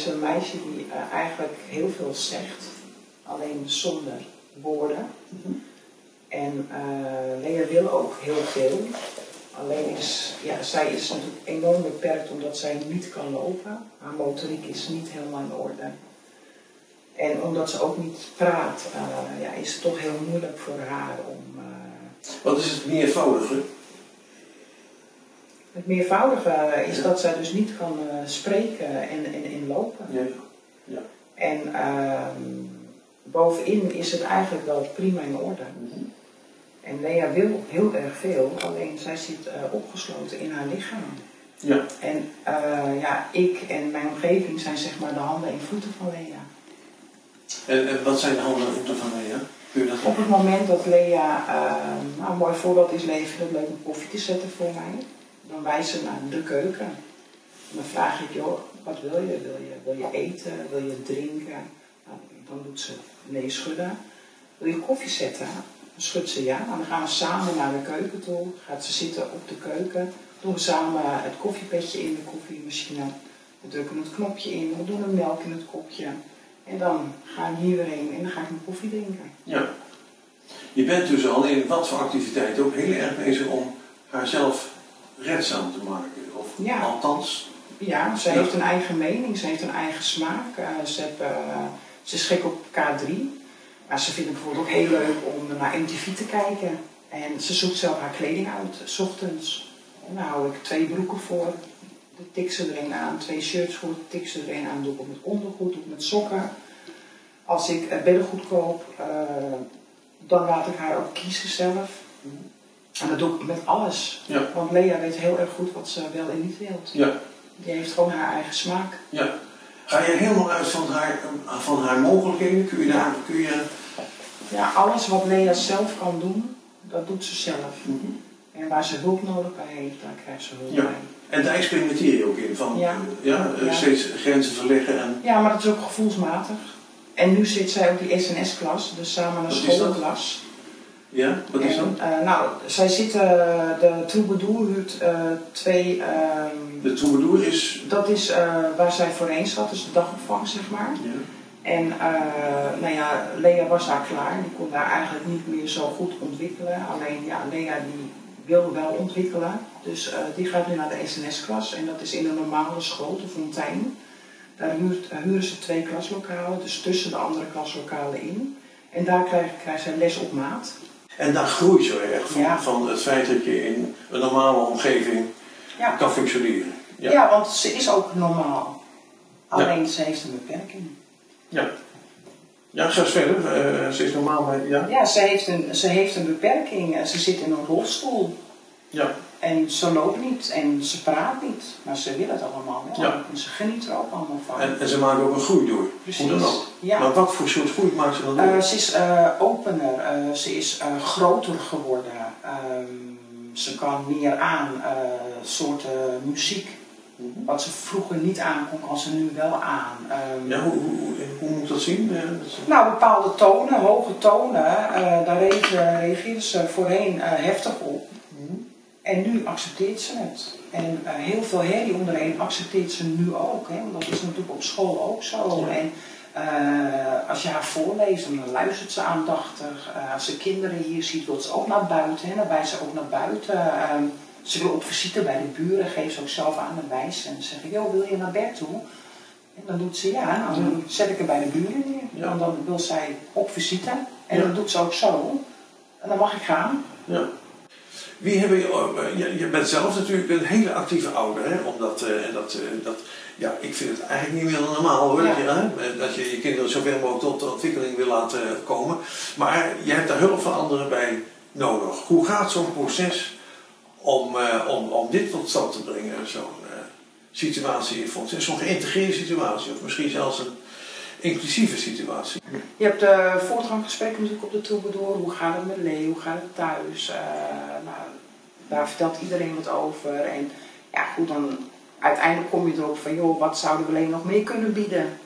is een meisje die uh, eigenlijk heel veel zegt, alleen zonder woorden. En uh, Lea wil ook heel veel. Alleen is, ja, zij is natuurlijk enorm beperkt omdat zij niet kan lopen. Haar motoriek is niet helemaal in orde. En omdat ze ook niet praat, uh, ja, is het toch heel moeilijk voor haar om. Uh, Wat is het meervoudige? Het meervoudige is ja. dat zij dus niet kan uh, spreken en, en, en, lopen. Ja. ja. En uh, bovenin is het eigenlijk wel prima in orde. Mm -hmm. En Lea wil heel erg veel, alleen zij zit uh, opgesloten in haar lichaam. Ja. En uh, ja, ik en mijn omgeving zijn zeg maar de handen en voeten van Lea. En, en wat zijn de handen en voeten van Lea? Dat Op het moment dat Lea, uh, nou, een mooi voorbeeld is, Lea vindt het leuk om koffie te zetten voor mij. Dan wijst ze naar de keuken. En dan vraag ik, joh, wat wil je? Wil je, wil je eten? Wil je drinken? Nou, dan doet ze nee schudden. Wil je koffie zetten? Dan schudt ze ja. Nou, dan gaan we samen naar de keuken toe. Gaat ze zitten op de keuken. Doen we samen het koffiepetje in de koffiemachine. We drukken het knopje in. We doen de melk in het kopje. En dan ga ik hier weer heen en dan ga ik mijn koffie drinken. Ja. Je bent dus al in wat voor activiteiten ook heel erg bezig om haarzelf redzaam te maken. Of Ja. althans. Ja, ze heeft een eigen mening, ze heeft een eigen smaak. Eh, ze, heeft, eh, ze is gek op K3. Maar ze vindt het bijvoorbeeld ook heel leuk om naar MTV te kijken. En ze zoekt zelf haar kleding uit, s ochtends. En dan hou ik twee broeken voor, de tik ze er een aan. Twee shirts voor, tik ze er een aan. Doe ik met ondergoed, doe ik met sokken. Als ik beddengoed koop, eh, dan laat ik haar ook kiezen zelf. En dat doe ik met alles. Ja. Want Lea weet heel erg goed wat ze wel en niet wil. Ja. Die heeft gewoon haar eigen smaak. ja. Ga je helemaal uit van haar, van haar mogelijkheden? Kun je daar, kun je... Ja, alles wat Lea zelf kan doen, dat doet ze zelf. Mhm. En waar ze hulp nodig bij heeft, daar krijgt ze hulp Ja. bij. En daar experimenteer je ook in, van Ja. eh, ja, eh, Ja. steeds grenzen verleggen en... Ja, maar dat is ook gevoelsmatig. En nu zit zij op die SNS-klas, dus samen dat? schoolklas. Ja, wat is dat? eh, nou, zij zitten, de Troubadour huurt eh, twee, ehm, De troubadour is... dat is eh, waar zij voorheen zat, dus de dagopvang zeg maar. Ja. En eh, nou ja, Lea was daar klaar, die kon daar eigenlijk niet meer zo goed ontwikkelen. Alleen ja, Lea die wil wel ontwikkelen, dus eh, die gaat nu naar de SNS-klas en dat is in een normale school, de Fontein. Daar huurt, huren ze twee klaslokalen, dus tussen de andere klaslokalen in. En daar krijgt krijgt zij les op maat. En daar groeit zo erg van, Ja. van het feit dat je in een normale omgeving Ja. kan functioneren. Ja. Ja. want ze is ook normaal. Alleen ze heeft een beperking. Ja, ja ga eens verder. Eh, ze is normaal, maar ja. Ja, ze heeft een, ze heeft een beperking. Eh, Ze zit in een rolstoel. Ja, En ze loopt niet en ze praat niet. Maar ze wil het allemaal wel. Ja. En ze geniet er ook allemaal van. en, en ze maken ook een groei door. Precies. Hoe dan ook. Ja. Maar wat voor soort groei maakt ze dan door? Eh, ze is eh, opener, eh, ze is groter geworden. Ehm, ze kan meer aan soorten muziek. Mhm. Wat ze vroeger niet aan kon, kan ze nu wel aan. Ehm, ja, hoe, hoe, hoe, moet dat zien? Nou, bepaalde tonen, hoge tonen, daar reage- reageerde ze voorheen heftig op. En nu accepteert ze het. En eh, heel veel herrie onderheen accepteert ze nu ook. Hè? Want dat is natuurlijk op school ook zo. Ja. En eh, als je haar voorleest, dan luistert ze aandachtig. Eh, als ze kinderen hier ziet, wil ze ook naar buiten. Hè? Dan wijst ze ook naar buiten. Ehm, ze wil op visite bij de buren, geeft ze ook zelf aan de wijs. En zegt, joh, wil je naar bed toe? En dan doet ze ja, nou, dan zet ik er bij de buren neer. Ja. En dan wil zij op visite. En Ja. dat doet ze ook zo. En dan mag ik gaan. Ja. Wie hebben je, eh, je, je bent zelf natuurlijk een hele actieve ouder, hè? Omdat, eh, dat, eh, dat, ja, ik vind het eigenlijk niet meer normaal hoor, dat, je, Ja. hè, dat je je kinderen zoveel mogelijk tot de ontwikkeling wil laten komen. Maar je hebt daar hulp van anderen bij nodig. Hoe gaat zo'n proces om, eh, om, om dit tot stand te brengen, zo'n situatie in fonds? Zo'n geïntegreerde situatie, of misschien zelfs een inclusieve situatie. Je hebt de voortgangsgesprekken natuurlijk op de Troubadour. Hoe gaat het met Lee? Hoe gaat het thuis? Eh, nou, daar vertelt iedereen wat over. En ja, goed, dan uiteindelijk kom je erop van, joh, wat zouden we alleen nog meer kunnen bieden?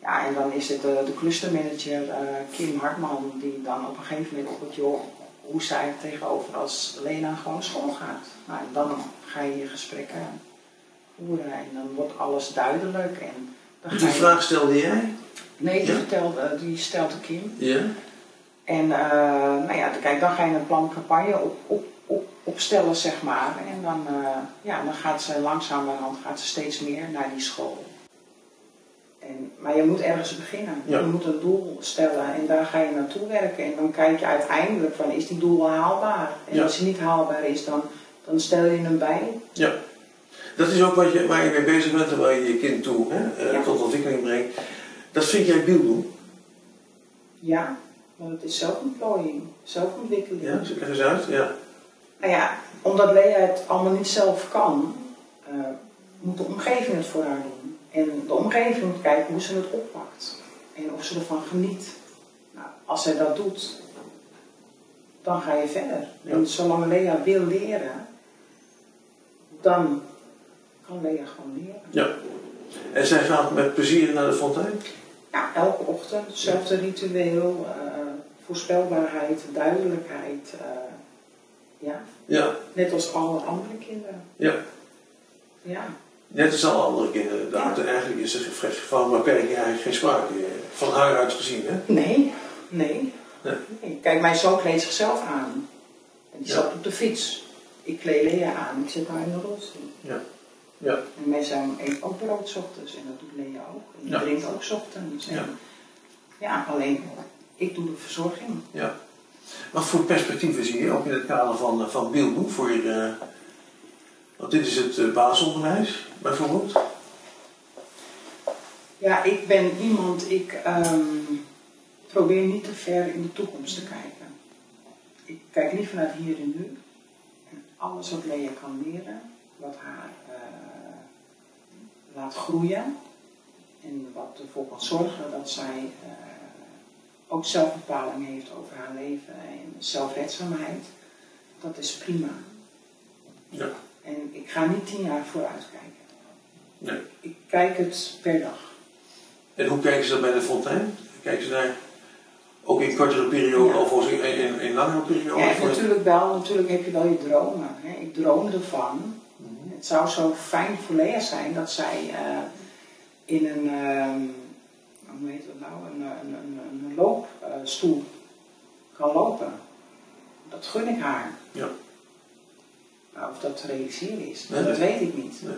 Ja, en dan is het de, de clustermanager eh, Kim Hartman die dan op een gegeven moment op het joh, hoe je er tegenover als Lena gewoon school gaat. Nou, en dan ga je je gesprekken voeren en dan wordt alles duidelijk. En Die vraag stelde jij? Nee, die, Ja? vertelt, eh, die stelt de Kim. Ja. En eh, nou ja, kijk, dan ga je een plan campagne op, op, op, opstellen, zeg maar. En dan, eh, ja, dan gaat ze langzamerhand gaat ze steeds meer naar die school. En, maar je moet ergens beginnen. Ja. Je moet een doel stellen en daar ga je naartoe werken. En dan kijk je uiteindelijk van, is die doel haalbaar? En Ja. als die niet haalbaar is, dan, dan stel je hem bij. Ja. Dat is ook wat je, waar je mee bezig bent en waar je je kind toe hè, eh, Ja. tot ontwikkeling brengt. Dat vind jij Biel doen? Ja, want het is zelfontplooiing, zelfontwikkeling. Ja, leg eens uit. Ja. Nou ja, omdat Lea het allemaal niet zelf kan, eh, moet de omgeving het voor haar doen. En de omgeving moet kijken hoe ze het oppakt en of ze ervan geniet. Nou, als zij dat doet, dan ga je verder. Ja. En zolang Lea wil leren, dan kan Lea gewoon leren. ja. En zij gaat met plezier naar de fontein? Ja, elke ochtend, hetzelfde ritueel, eh, voorspelbaarheid, duidelijkheid. eh, ja, Ja. net als alle andere kinderen. ja. Ja. Net als alle andere kinderen inderdaad. Eigenlijk is er van beperking eigenlijk geen sprake. eh, Van haar uit gezien, hè? Nee, nee. Nee. Nee. Kijk, mijn zoon kleedt zichzelf aan. En die Ja. stapt op de fiets. Ik kleed Lea aan, ik zit haar in de rolstoel. Ja. Ja. En zoon eet ook brood 's ochtends en dat doet Lea ook. En Ja. drinkt ook 's ochtends. En Ja. ja. alleen ik doe de verzorging. ja. Wat voor perspectieven zie je ook in het kader van, eh, van voor je... eh, want dit is het eh, basisonderwijs, bijvoorbeeld. Ja, ik ben iemand, ik ehm, probeer niet te ver in de toekomst te kijken. Ik kijk liever naar het hier en nu. En alles wat Lea kan leren, wat haar laat groeien. En wat ervoor kan zorgen dat zij eh, ook zelfbepaling heeft over haar leven en zelfredzaamheid. Dat is prima. Ja. En ik ga niet tien jaar vooruit kijken. Nee. Ik kijk het per dag. En hoe kijken ze dat bij de fontein? Kijken ze daar ook in kortere perioden Ja. of in, in, in langere perioden? Ja, natuurlijk wel. Natuurlijk heb je wel je dromen. Hè. Ik droom ervan. Het zou zo fijn voor Lea zijn dat zij eh, in een, ehm, hoe heet dat nou, een, een, een, een loopstoel kan lopen. Dat gun ik haar. Ja. Maar of dat te realiseren is, Nee, dat nee. weet ik niet. Nee.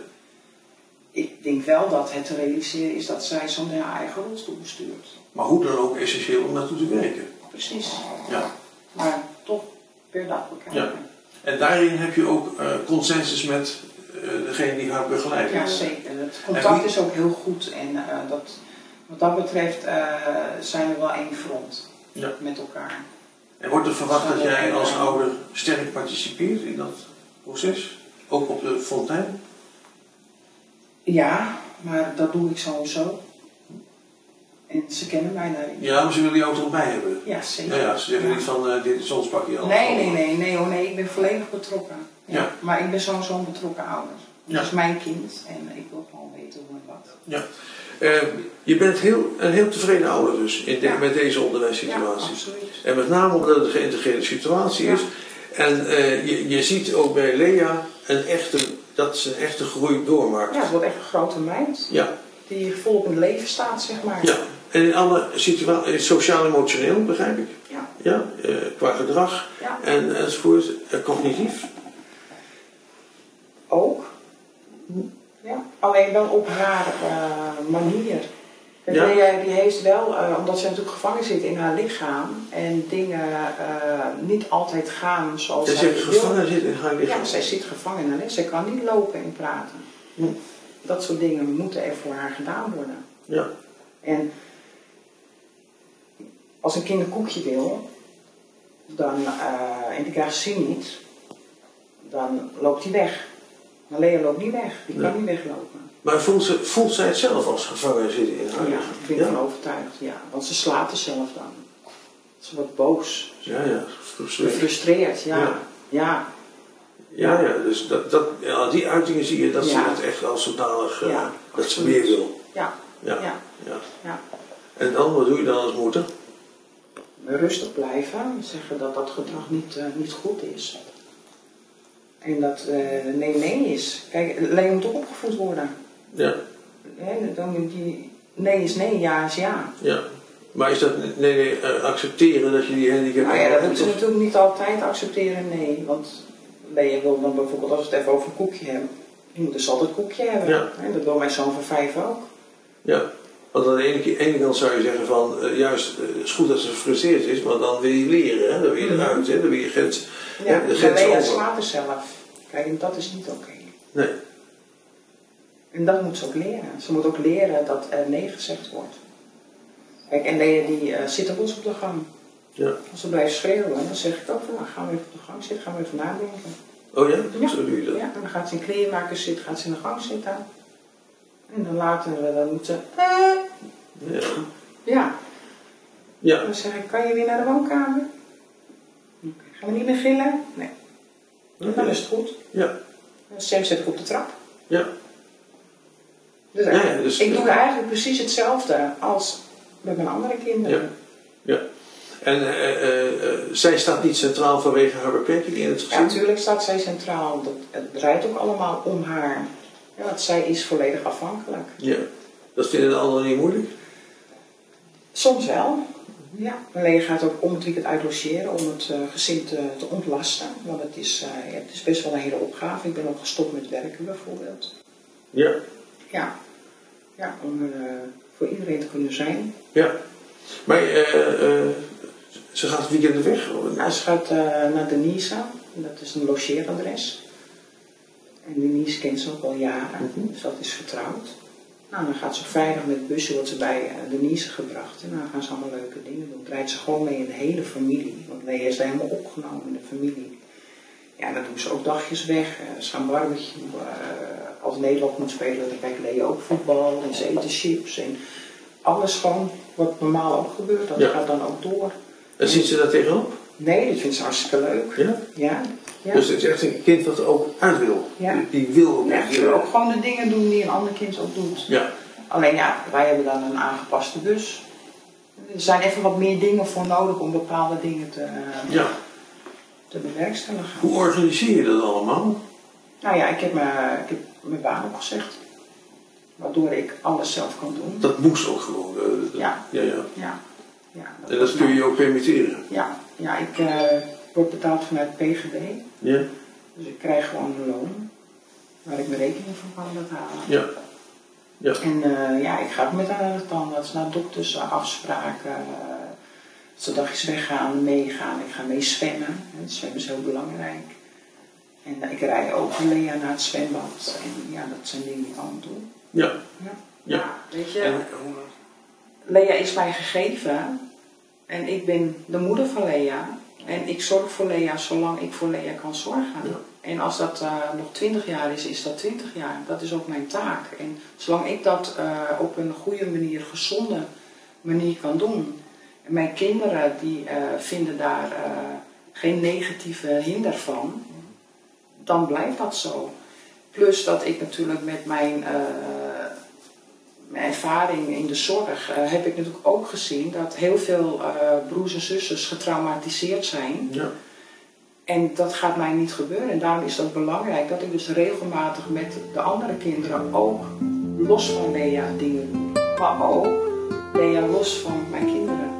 Ik denk wel dat het te realiseren is dat zij zo'n haar eigen rolstoel bestuurt. Maar hoe dan ook essentieel om naartoe te werken. Precies. Ja. Maar toch per dag bekijken. Ja. En daarin heb je ook eh, consensus met degene die haar begeleidt. Ja, zeker. Het contact wie- is ook heel goed en eh, dat, wat dat betreft eh, zijn we wel één front Ja. met elkaar. En wordt er verwacht dat jij als ouder sterk participeert in dat proces? Ook op de fontein? Ja, maar dat doe ik sowieso. En ze kennen mij daarin. Ja, maar ze willen jou ook bij hebben. Ja, zeker. Ja, ja, ze zeggen niet van eh, dit is ons pakje al. Nee, nee, nee, nee, hoor, nee, ik ben volledig betrokken. Ja. Maar ik ben sowieso een betrokken ouder. Ja. Dat is mijn kind en ik wil gewoon weten hoe en wat. Eh, je bent heel, een heel tevreden ouder dus in de- Ja. met deze Ja, onderwijssituatie. absoluut. En met name omdat het een geïntegreerde situatie Ja. is. En eh, je, je ziet ook bij Lea een echte, dat ze een echte groei doormaakt. Ja, het wordt echt een grote meid Ja, die volop in het leven staat, zeg maar. ja. En in alle situaties, sociaal-emotioneel begrijp ik. Ja. Ja, eh, qua gedrag Ja. en enzovoort. Cognitief. Ook. Ja, alleen wel op haar eh, manier. Ja. Lea die heeft wel, eh, omdat ze natuurlijk gevangen zit in haar lichaam en dingen eh, niet altijd gaan zoals Zij zij zit wil. gevangen zit in haar lichaam. Ja, zij zit gevangen in haar lichaam. Zij kan niet lopen en praten. Hm. Dat soort dingen moeten er voor haar gedaan worden. Ja. En als een kind een koekje wil, dan, eh, en die krijgt ze niet, dan loopt hij weg. Maar Lea loopt niet weg, die kan niet weglopen. Maar voelt, ze, voelt zij het zelf als gevangen zitten in haar Ja, ik ben ervan overtuigd, ja. Want ze slaat er zelf dan. Ze wordt boos, Ja, ja. Gefrustreerd. gefrustreerd, ja. Ja. Ja, Ja, ja, dus dat, dat, ja, die uitingen zie je dat ze Ja. het echt als zodanig, eh, Ja, dat ze meer wil. ja, Ja. ja. ja. Ja. En dan, wat doe je dan als moeder? Rustig blijven, zeggen dat dat gedrag niet, eh, niet goed is. En dat eh, nee, nee is. Kijk, Leon moet ook opgevoed worden. Ja, Hè, dan moet die, nee is nee, ja is ja. ja. Maar is dat, nee, nee, eh, accepteren dat je die handicap Nou ja, dat hebt? moet ze natuurlijk niet altijd accepteren, nee. Want Lea wil dan bijvoorbeeld, als we het even over een koekje hebben, je moet dus altijd een koekje hebben. Ja. Dat wil mijn zoon van vijf ook. Ja, want aan de ene, ene kant zou je zeggen van, eh, juist, het is goed dat ze gefrustreerd is, maar dan wil je leren, hè? dan wil je Mhm. eruit, hè? dan wil je grens, Ja, hè, de grens over. slaat er zelf. Kijk, en dat is niet oké. Nee, En dat moet ze ook leren. Ze moet ook leren dat er nee gezegd wordt. Kijk, en Lea die eh, zit er los op de gang. ja. Als ze blijft schreeuwen, dan zeg ik ook van, nou, gaan we even op de gang zitten, gaan we even nadenken. Oh ja? Ja. Zo doe je dat? Ja, en dan gaat ze in kleermakers zitten, gaat ze in de gang zitten. En dan later, eh, dan moet ze, eh, Ja. ja. Ja. Dan zeg ik, kan je weer naar de woonkamer? Gaan we niet meer gillen? Nee. Dan is het goed. Ja. Sam zet ik op de trap. Ja. Dus, Ja, ja, dus- ik doe eigenlijk precies hetzelfde als met mijn andere kinderen. Ja. En eh, eh, eh, zij staat niet centraal vanwege haar beperking in het Ja, gezin? natuurlijk staat zij centraal. Dat, het draait ook allemaal om haar. Ja, want zij is volledig afhankelijk. Ja. Dat vinden de anderen niet moeilijk? Soms wel. Ja. Alleen gaat ook om het weekend uitlogeren om het eh, gezin te, te ontlasten. Want het is, eh, ja, het is best wel een hele opgave. Ik ben ook gestopt met werken bijvoorbeeld. Ja. Ja. Ja, om er eh, voor iedereen te kunnen zijn. Ja. Maar eh, eh, ze gaat het weekend weg? Nou, ze gaat eh, naar Denise. Dat is een logeeradres. En Denise kent ze ook al jaren. Mhm. Dus dat is vertrouwd. Nou, dan gaat ze vrijdag met busje, wordt ze bij eh, Denise gebracht. En dan gaan ze allemaal leuke dingen doen. Draait ze gewoon mee in de hele familie. Want Lea is helemaal opgenomen in de familie. Ja, dan doen ze ook dagjes weg. Eh, ze gaan barbecue. Eh, als Nederland moet spelen, dan kijkt Lea ook voetbal. En ze eten chips. En alles gewoon wat normaal ook gebeurt. Dat Ja. gaat dan ook door. En ziet ze daar tegenop? Nee, dat vindt ze hartstikke leuk. Ja. Ja. ja. Dus het is echt een kind dat er ook uit wil. Ja. Die, die wil ook echt. die wil ook gewoon de dingen doen die een ander kind ook doet. Ja. Alleen ja, wij hebben dan een aangepaste bus. Er zijn even wat meer dingen voor nodig om bepaalde dingen te, ja. te bewerkstelligen. Hoe organiseer je dat allemaal? Nou ja, ik heb, mijn, ik heb mijn baan opgezegd. Waardoor ik alles zelf kan doen. Dat moest ook gewoon. eh, dat- Ja. ja, ja. Ja. ja En dat kun je je ook permitteren. Ja, ja ik eh, word betaald vanuit PGB. Ja. Dus ik krijg gewoon een loon. Waar ik mijn rekening van kan betalen. Ja. Ja. En eh, ja, ik ga ook met haar tandarts, naar dokters, afspraken. als ze dagjes weggaan, meegaan. Ik ga mee zwemmen. En zwemmen is heel belangrijk. En ik rij ook Lea naar het zwembad. En ja, dat zijn dingen die ik allemaal doe. Ja. Ja. Ja. weet je, En, Lea is mij gegeven. En ik ben de moeder van Lea. En ik zorg voor Lea zolang ik voor Lea kan zorgen. Ja. En als dat eh, nog 20 jaar is, is dat 20 jaar. Dat is ook mijn taak. En zolang ik dat eh, op een goede manier, gezonde manier kan doen. En mijn kinderen die eh, vinden daar geen negatieve hinder van. Dan blijft dat zo. Plus dat ik natuurlijk met mijn, mijn ervaring in de zorg eh, heb ik natuurlijk ook gezien dat heel veel eh, broers en zusters getraumatiseerd zijn. ja. En dat gaat mij niet gebeuren. En daarom is dat belangrijk dat ik dus regelmatig met de andere kinderen ook los van Lea dingen doe. Maar ook Lea los van mijn kinderen